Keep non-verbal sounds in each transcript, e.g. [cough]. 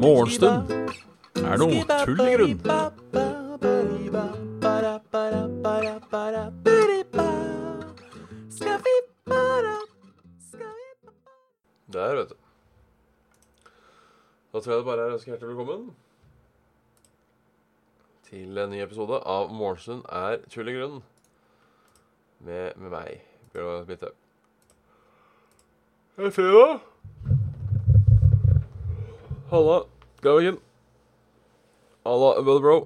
Morgenstund er noe tull i grunn. Der, vet du. Da tror jeg det bare er å ønske hjertelig velkommen til en ny episode av Morgenstund er tull i grunn. Med, med meg, Bjørn Midthaug. Det er fredag. Halla, Gaviken. Halla, brother bro.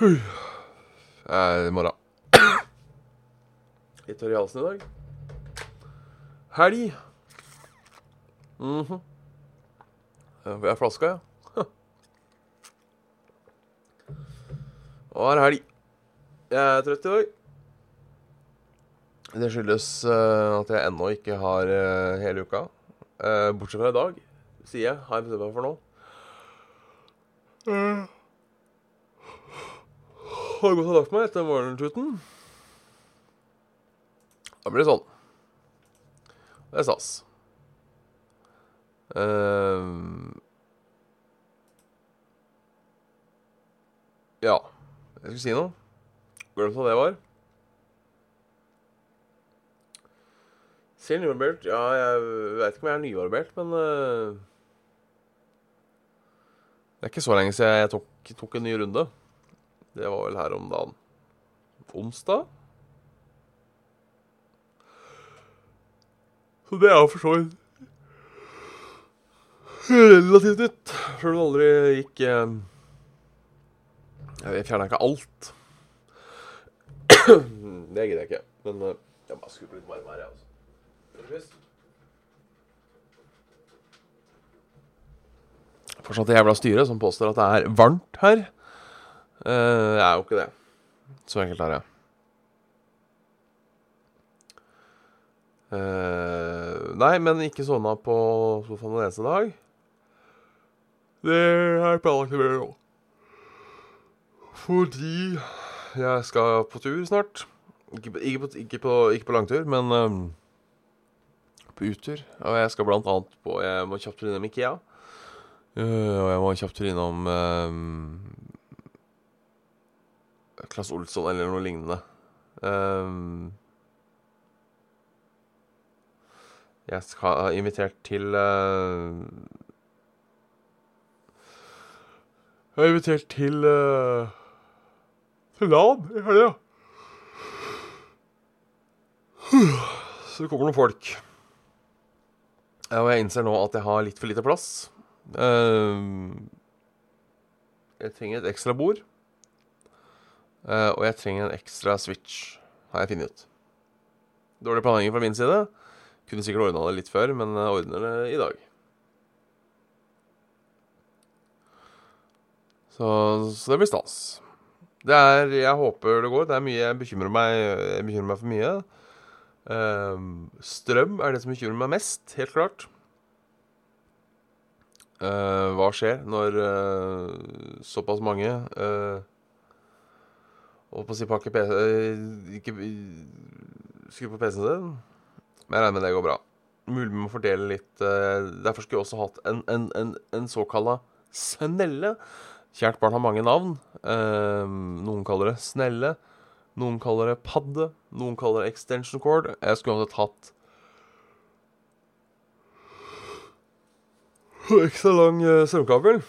Hui. Er morgen. Litt tørr i halsen i dag. Helg. Mm -hmm. Jeg er flaska, ja? Og er helg. Jeg er trøtt i dag. Det skyldes uh, at jeg ennå ikke har uh, hele uka. Uh, bortsett fra i dag, sier jeg. Har jeg bestemt meg for nå. Har gått og lagt meg etter morgentuten. Da blir det sånn. Det er stas. Ja Jeg skulle si noe. Glemt hva det var. Selv nybarbert? Ja, jeg veit ikke om jeg er nybarbert, men uh, Det er ikke så lenge siden jeg tok, tok en ny runde. Det var vel her om dagen. Onsdag? Så det er for så vidt relativt nytt. Sjøl om det aldri gikk eh, Jeg fjerna ikke alt. [clears throat] det gidder jeg ikke. Men eh, jeg bare skulle litt varme her, jeg, altså. Fortsatt det jævla styret som påstår at det er varmt her. Det jeg er jo ikke det. Så enkelt er det. Uh, nei, men ikke sovna på sofaen en eneste dag. Det jeg planlagt å gjøre nå. Fordi jeg skal på tur snart. Ikke på, ikke på, ikke på, ikke på langtur, men um, på uttur. Og jeg skal blant annet på Jeg må kjapt innom Ikea. Uh, og jeg må kjapt innom um, Klass Olsson eller noe lignende. Um, Jeg skal ha invitert til uh, Jeg har invitert til uh, til LAN i helga. Så det kommer noen folk. Og jeg innser nå at jeg har litt for lite plass. Uh, jeg trenger et ekstra bord. og jeg trenger en ekstra switch, har jeg funnet ut. Dårlig planlegging fra min side. Kunne sikkert ordna det litt før, men ordner det i dag. Så, så, det blir stas. Det er Jeg håper det går. Det er mye Jeg bekymrer meg, jeg bekymrer meg for mye. Uh, strøm er det som bekymrer meg mest, helt klart. Uh, hva skjer når uh, såpass mange uh, på å si pakke PC Ikke skru på PC-en sin. Men jeg regner med det går bra. Mulig vi må fordele litt Derfor skulle jeg også hatt en, en, en, en såkalla snelle. Kjært barn har mange navn. Eh, noen kaller det snelle. Noen kaller det padde. Noen kaller det extension cord. Jeg skulle uansett hatt ekstra lang uh, strømkabel.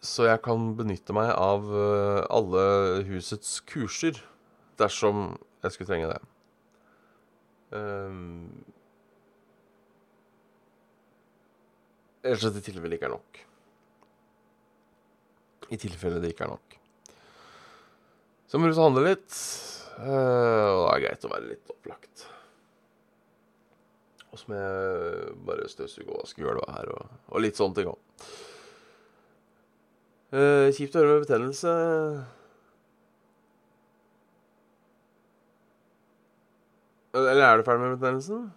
Så jeg kan benytte meg av uh, alle husets kurser dersom jeg skulle trenge det. Um, Ellers at det i tilfelle ikke er nok. I tilfelle det ikke er nok. Så må du så handle litt. Uh, og det er greit å være litt opplagt. Og så må jeg bare støvsuge og vaske gulvet her, og, og, litt sånne ting òg. Uh, kjipt å høre med betennelse. Eller er du ferdig med betennelsen?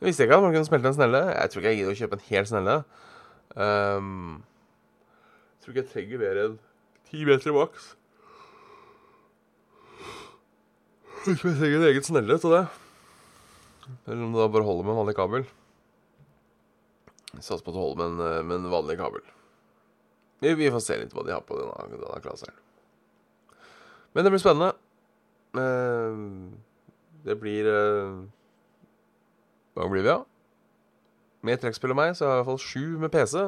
Jeg visste ikke at man kunne smelte en snelle. Jeg tror ikke jeg gidder å kjøpe en hel snelle. Um, jeg tror ikke jeg trenger mer enn ti meter maks. Tror jeg trenger en egen snelle til det. Eller om det da bare holder med en vanlig kabel. Jeg satser på at det holder med en, eh, med en vanlig kabel. Vi, vi får se litt hva de har på denne, denne klaseren. Men det blir spennende. Uh, det blir uh, Hva blir vi? Ja? Med trekkspill og meg, så har jeg i hvert fall sju med PC.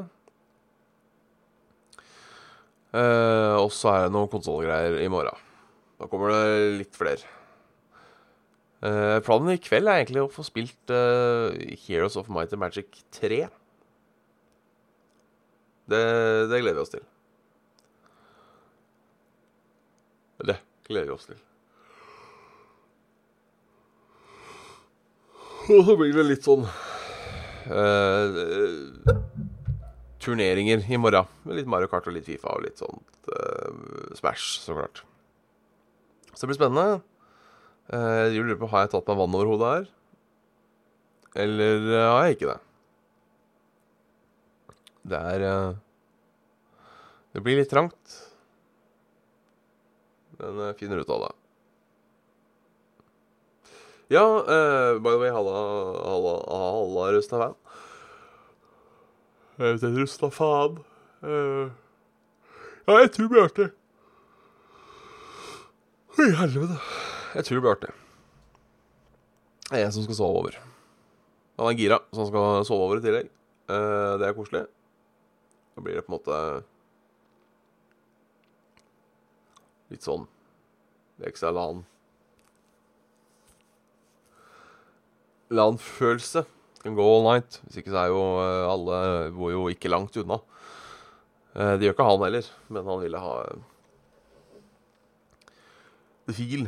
Eh, og så er det noen konsollgreier i morgen. Da kommer det litt flere. Eh, planen i kveld er egentlig å få spilt eh, Heroes of Might and Magic 3. Det, det, gleder vi oss til. Det gleder vi oss til. Og så blir det litt sånn turneringer i morgen. Med litt Mario Kart og litt Fifa og litt sånt uh, Smash, så klart. Så det blir spennende. Uh, jeg lurer på Har jeg tatt meg vann over hodet her? Eller uh, har jeg ikke det? Det er uh, Det blir litt trangt. Men jeg finner ut av det. Ja, by the way, halla, halla, halla Rustafan. Jeg vet ikke, rusta faen. Uh, ja, jeg tror artig. Oi, helvete. Jeg tror Bjarte. Det er jeg som skal sove over. Han er gira, så han skal sove over i tillegg. Uh, det er koselig. Da blir det på en måte litt sånn ekstra LAN. LAN-følelse kan gå all night. Hvis ikke så er jo eh, alle bor jo ikke langt unna. Eh, det gjør ikke han heller, men han ville ha eh, the feel.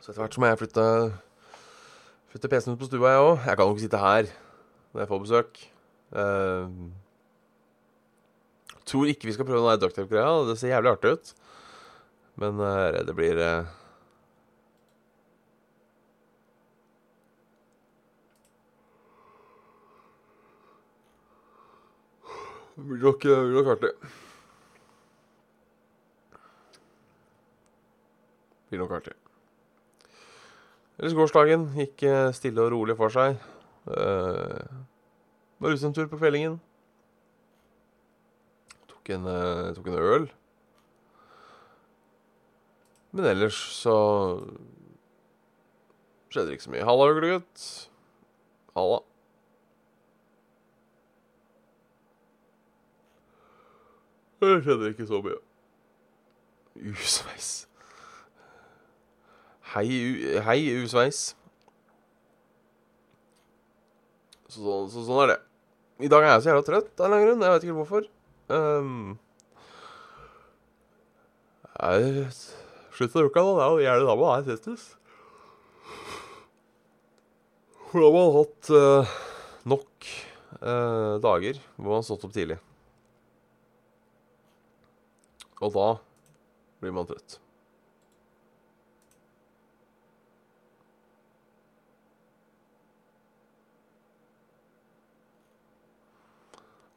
Så etter hvert så må jeg flytte Flytte PC-en ut på stua, jeg òg. Jeg kan jo ikke sitte her når jeg får besøk. Uh, tror ikke vi skal prøve den ducktape-greia. Det ser jævlig artig ut. Men uh, det blir uh, blir nok, blir nok artig. Blir nok artig. Ellers gårsdagen gikk eh, stille og rolig for seg. Uh, var ute en tur på Fellingen. Tok en, uh, tok en øl. Men ellers så skjedde det ikke så mye. Halla, øglegutt. Halla. Jeg kjenner ikke så mye. Usveis. Hei, hei usveis. Så, så, så, sånn er det. I dag er jeg så jævla trøtt av en eller annen grunn. Jeg vet ikke hvorfor. Um, jeg Slutt å uka, da. Det er jo gjerne da man er testis. For da har man hatt uh, nok uh, dager hvor man har stått opp tidlig. Og da blir man trøtt.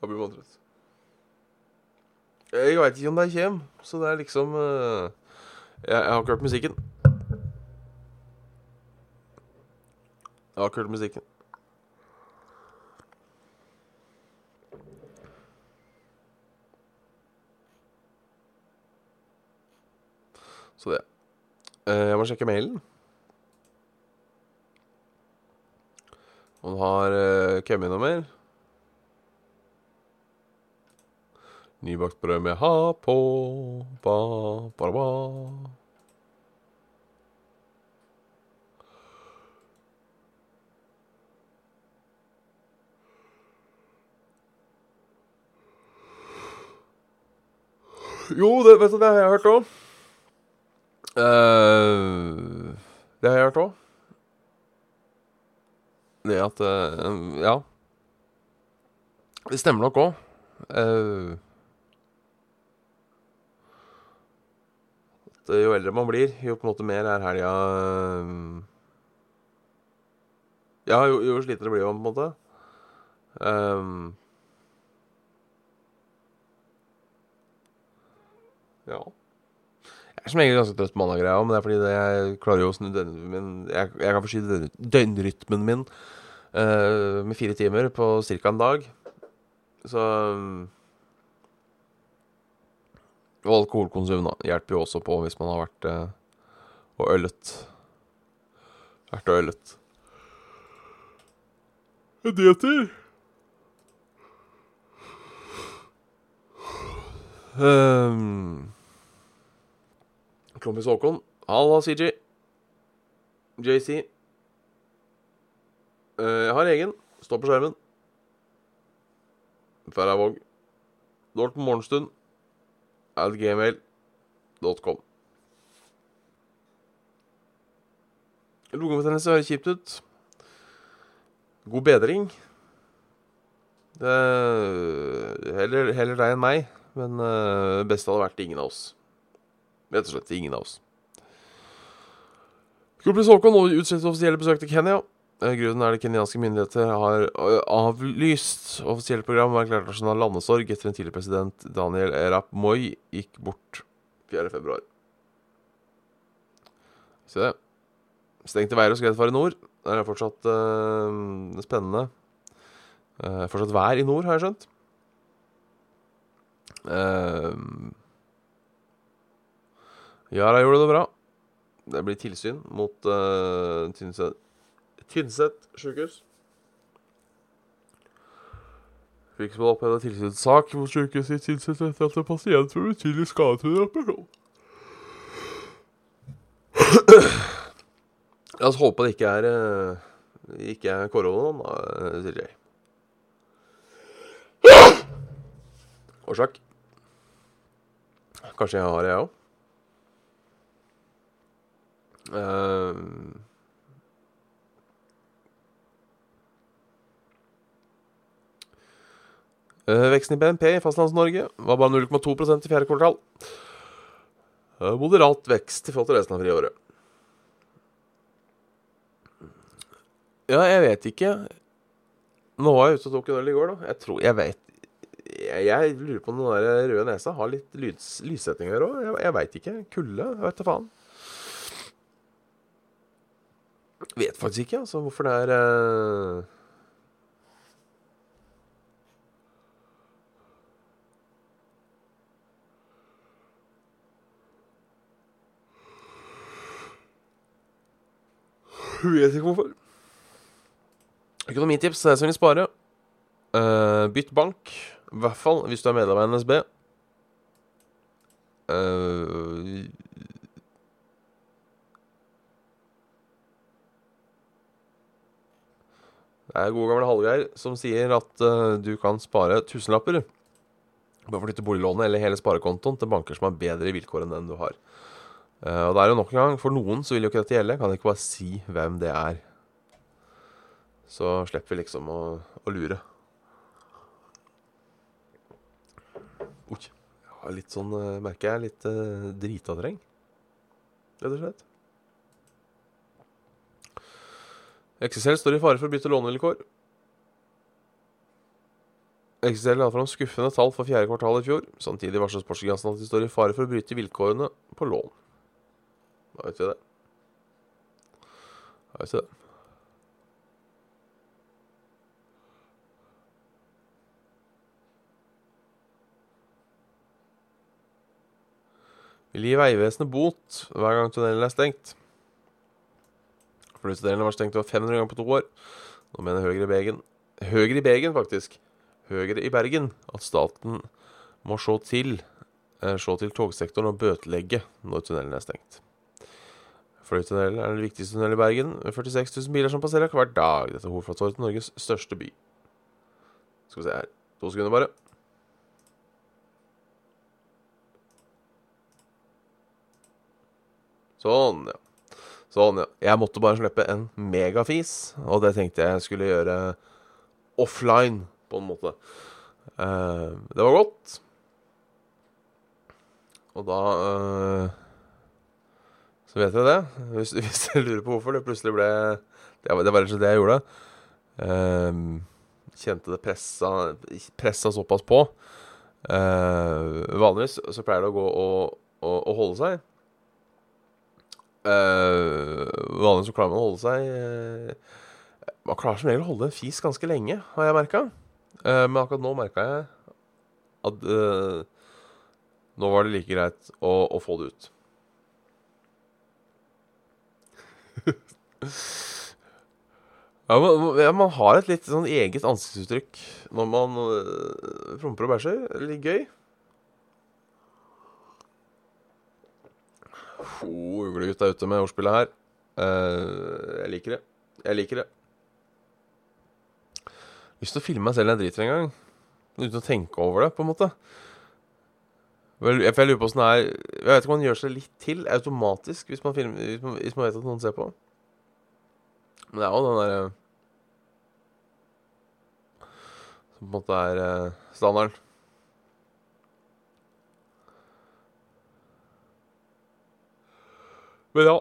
Da blir man trøtt. Jeg veit ikke om det kommer, så det er liksom uh, jeg, jeg, har ikke hørt musikken. Jeg har ikke hørt musikken. Så det. Eh, jeg må sjekke mailen. Om det har uh, kommet noe mer. Nybakt brød med ha på ba, ba, ba. Jo, det, vet du, det har jeg hørt òg. Uh, det har jeg hørt òg. Det at uh, Ja. Det stemmer nok òg. Uh, at jo eldre man blir, jo på en måte mer er helga Ja, jo, jo slitere blir man, på en måte. Ehm. ja. Jeg er som regel ganske trøtt mandag, greia, men det er fordi det jeg klarer jo å snu døgnrytmen min Jeg, jeg kan forskyve døgn- døgnrytmen min uh, med fire timer på ca. en dag. Så um, Og alkoholkonsum da hjelper jo også på hvis man har vært uh, og ølet. Vært og ølet. Dieter. Um, Klompis Håkon. Halla, CG. JC. Eh, jeg har egen. Står på skjermen. Færøyvåg. Dorten Morgenstund. At gmail.com. Lungebetennelse høres kjipt ut. God bedring. Det heller, heller deg enn meg, men det beste hadde vært ingen av oss. Rett og slett ingen av oss. Kronprins Haakon utsetter offisielle besøk til Kenya. Eh, Grunnen er at kenyanske myndigheter har eh, avlyst offisielt program og erklært nasjonal landesorg etter en tidligere president Daniel Erap Moi gikk bort 4. februar. Se det. Stengte veier og skredfare i nord. Det er fortsatt uh, spennende. Uh, fortsatt vær i nord, har jeg skjønt. Uh, Yara gjorde det bra. Det blir tilsyn mot uh, Tynset Tynset sykehus. Fikk som opphevde tilsynssak mot sykehuset i Tynset etter at en pasient var betydelig skadet under operasjon. La oss håpe det ikke er uh, Ikke er koronaen, da, sier jeg. Årsak? Kanskje jeg har det, jeg òg. Uh, veksten i BNP i Fastlands-Norge var bare 0,2% i fjerde kvartal. Uh, moderat vekst i forhold til resten av friåret. Ja, jeg vet ikke. Nå var jeg ute og tok en øl i går, da. Jeg tror Jeg vet Jeg, jeg lurer på om den der røde nesa har litt lys, lyssetting gjøre òg. Jeg, jeg veit ikke. Kulde? Vet da faen. Vet faktisk ikke, altså, hvorfor det er uh... Vet ikke hvorfor. Økonomitips er som vil spare. Uh, bytt bank. I hvert fall hvis du er medlem av NSB. Uh, Det er gode gamle Hallgeir som sier at uh, du kan spare tusenlapper på å flytte boliglånet eller hele sparekontoen til banker som har bedre vilkår enn den du har. Uh, og det er jo nok en gang, For noen så vil jo ikke dette gjelde. Kan ikke bare si hvem det er. Så slipper vi liksom å, å lure. Oi. Jeg har litt sånn, uh, merker jeg, litt uh, drita terreng. Rett og slett. XXL står i fare for å bytte lånevilkår. XXL la fram skuffende tall for fjerde kvartal i fjor. Samtidig varsler Sportsgrensen at de står i fare for å bryte vilkårene på lån. Da vet vi det. Da vet vi det. Vil gi Vegvesenet bot hver gang tunnelen er stengt. Flyttedelen var stengt over 500 ganger på to år. Nå mener Høyre i Bergen Høyre i Bergen, faktisk. Høyre i Bergen at staten må se til, eh, se til togsektoren og bøtelegge når tunnelen er stengt. Fløytunnelen er den viktigste tunnelen i Bergen, med 46 000 biler som passerer hver dag. Dette er hovedflatåret, til Norges største by. Skal vi se her. To sekunder, bare. Sånn, ja. Ja. Jeg måtte bare slippe en megafis, og det tenkte jeg skulle gjøre offline, på en måte. Uh, det var godt. Og da uh, Så vet jeg det. Hvis, [laughs] hvis dere lurer på hvorfor det plutselig ble Det var, rett og slett det jeg gjorde. Ehm, kjente det pressa, pressa såpass på. Vanligvis så pleier det å gå og, og, og holde seg. Eh, vanligvis så klarer man å holde seg uh, Man klarer som regel å holde en fis ganske lenge, har jeg merka. men akkurat nå merka jeg at eh, nå var det like greit å, å få det ut. [laughs] Ja man, ja, man har et litt sånn eget ansiktsuttrykk når man promper og bæsjer. Litt gøy. Oh, Uglegutt er ute med ordspillet her. Uh, jeg liker det. Jeg liker det. Lyst til å filme meg selv når jeg driter en gang. Uten å tenke over det, på en måte. Vel, jeg, lurer på åssen det er Jeg vet ikke om man gjør seg litt til automatisk hvis man, filmer, hvis man, hvis man vet at noen ser på. Men det er jo den derre Som på en måte er eh, standarden. Men ja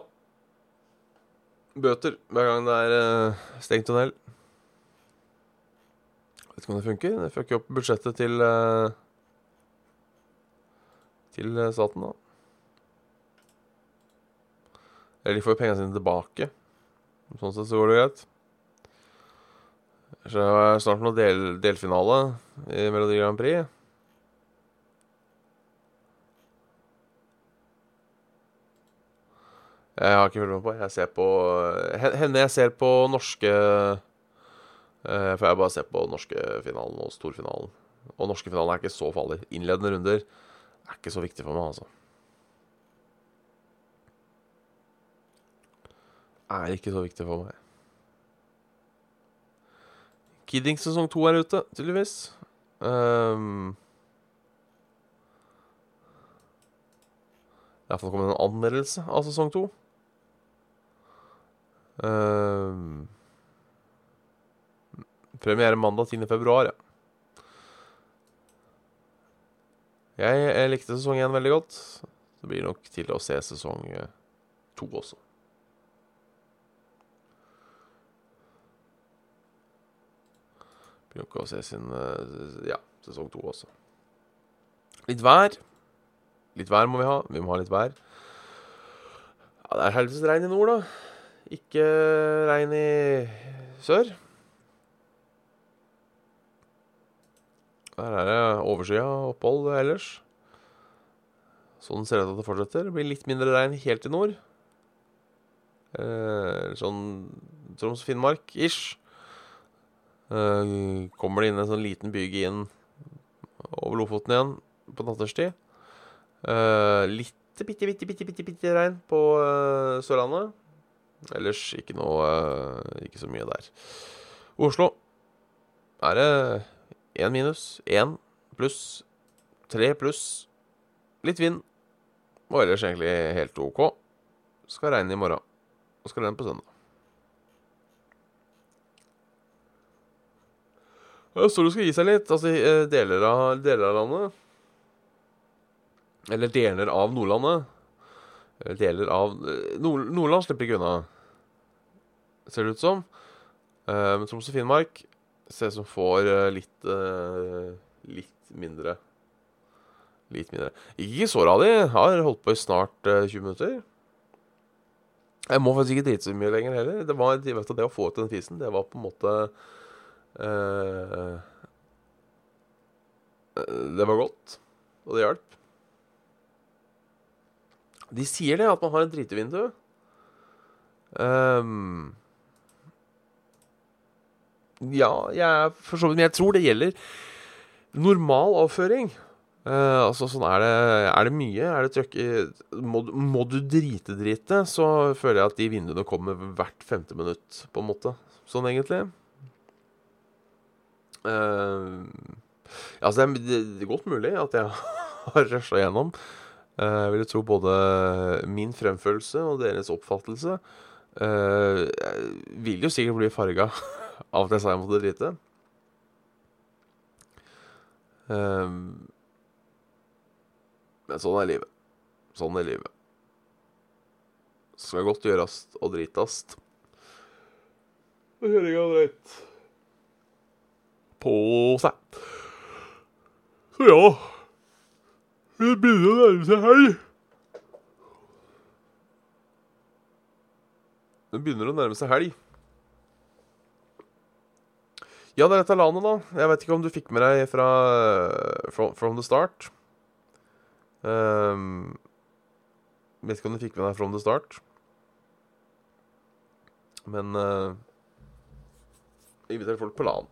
Bøter hver gang det er uh, stengt tunnel. Vet ikke om det funker. Det fucker opp budsjettet til uh, Til eh, staten, da. Eller de får jo pengene sine tilbake. Sånn sett så går det greit. Så det er snart noe del, delfinale i Melodi Grand Prix. Jeg har ikke fulgt med på. Jeg ser på Henne jeg ser på norske eh, For jeg bare ser på norske finalen og storfinalen. Og norske finalen er ikke så farlig. Innledende runder er ikke så viktig for meg, altså. Er ikke så viktig for meg. Kidding sesong to er ute, tydeligvis. Um, Iallfall er det en anmeldelse av sesong to. Um, premiere mandag 10. februar, ja. Jeg, jeg likte sesong én veldig godt. Det blir nok til å se sesong eh, to også. Blir nok å se sin eh, ja, sesong to også. Litt vær. Litt vær må vi ha. Vi må ha litt vær. Ja, det er helvetes regn i nord, da. Ikke regn i sør. Der er det overskya opphold ellers. Sånn ser det ut at det fortsetter. Det blir litt mindre regn helt i nord. Eh, sånn Troms-Finnmark-ish. Eh, kommer det inn en sånn liten byge inn over Lofoten igjen på natterstid. Eh, litt bitte, bitte, bitte, bitte, bitte regn på eh, Sørlandet. Ellers ikke noe eh, Ikke så mye der. Oslo er det én minus, én pluss, tre pluss, litt vind. Og ellers egentlig helt OK. Skal regne i morgen. Og skal regne på søndag. Sola skal gi seg litt. Altså eh, deler av, deler av landet. Eller deler av Nordlandet. Eller deler av eh, Nord Nordland slipper ikke unna, ser det ut som. Uh, men Troms og Finnmark ser ut som får litt Litt mindre. Litt mindre. Ikke så radig. Har holdt på i snart 20 minutter. Jeg må faktisk ikke drite så mye lenger heller. Det, var, du, det å få ut den fisen, det var på en måte Uh, det var godt, og det hjalp. De sier det, at man har et dritevindu. Um, ja, jeg for så vidt Men jeg tror det gjelder normal avføring. Uh, altså sånn er det, er det mye? Er det trøkk må, må, du drite-drite, så føler jeg at de vinduene kommer hvert femte minutt, på en måte. Sånn egentlig. Uh, altså, det er, det er godt mulig at jeg [laughs] har rusha gjennom. Uh, jeg vil tro både min fremførelse og deres oppfattelse uh, vil jo sikkert bli farga [laughs] av at jeg sa jeg måtte drite. Uh, men sånn er livet. Sånn er livet. Skal godt gjøres og dritast. Og kjøringa dreit på seg. Så ja Det begynner å nærme seg helg. Det begynner å nærme seg helg. Ja, det er dette landet, da. Jeg vet ikke om du fikk med deg fra From, from the start. Um, vet ikke om du fikk med deg From the start. Men uh, jeg inviterer folk på LAN.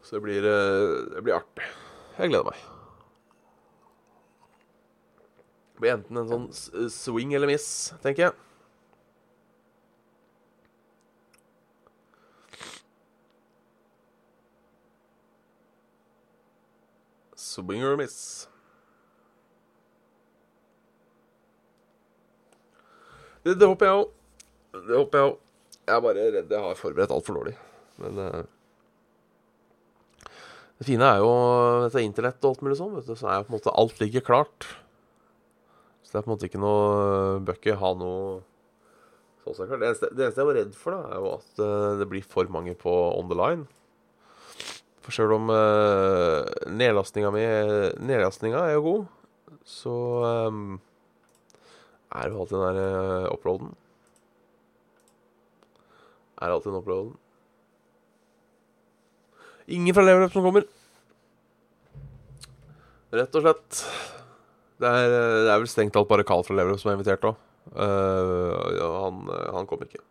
Så det blir, uh, det blir artig. Jeg gleder meg. Det blir enten en sånn swing eller miss, tenker jeg. Swing or miss. Det, det håper jeg òg. Det håper jeg òg. Jeg er bare redd jeg har forberedt altfor dårlig. Men uh, det fine er jo dette internett og alt mulig sånn, vet du, så er jo på en måte alt ligger klart. Så det er på en måte ikke noe Bør ikke ha noe sånn som. Det eneste, det eneste jeg var redd for, da, er jo at uh, det blir for mange på on the line. For sjøl om uh, nedlastninga mi Nedlastninga er jo god, så um, er jo alltid den der uh, uploaden. Er alltid den uploaden. Ingen fra Leverløp som kommer. Rett og slett. Det er, det er vel strengt talt bare Carl fra Level som er invitert òg. Uh, ja, han, han kommer ikke.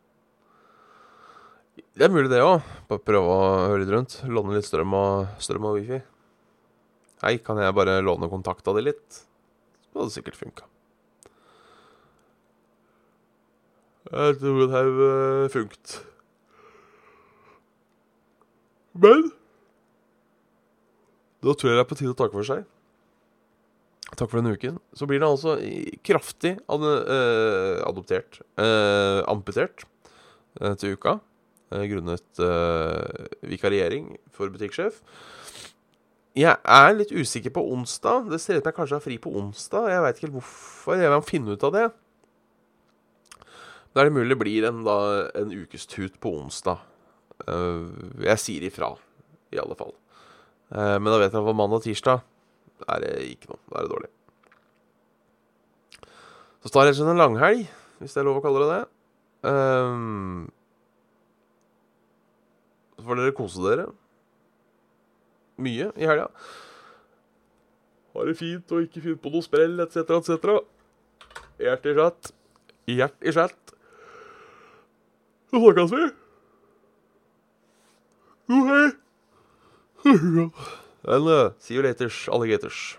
Det er mulig, det òg. Bare prøve å høre litt rundt. Låne litt strøm og, strøm og wifi. Hei, kan jeg bare låne kontakta di litt? Så hadde det sikkert funka. Jeg tror det har funket. funkt. Men da tror jeg det er på tide å takke for seg. Takk for denne uken. Så blir det altså kraftig ad eh, adoptert eh, amputert eh, til uka. grunnet vikariering for butikksjef. Jeg er litt usikker på onsdag. Det ser ut som jeg kanskje har fri på onsdag. Jeg veit ikke helt hvorfor. Jeg vil finne ut av det. Da er det mulig det blir en, da, en ukes tut på onsdag. jeg sier ifra, i alle fall. men da vet jeg hva mandag og tirsdag er det ikke noe. Da er det dårlig. Så tar slett en langhelg, hvis det er lov å kalle det det. Um, så får dere kose dere mye i helga. Ha det fint og ikke fint på noe sprell, etc., etc. Hjert i chat. Hjert i chat. Så snakkes vi. Jo, hei. [laughs] Uh, see you later, alligators.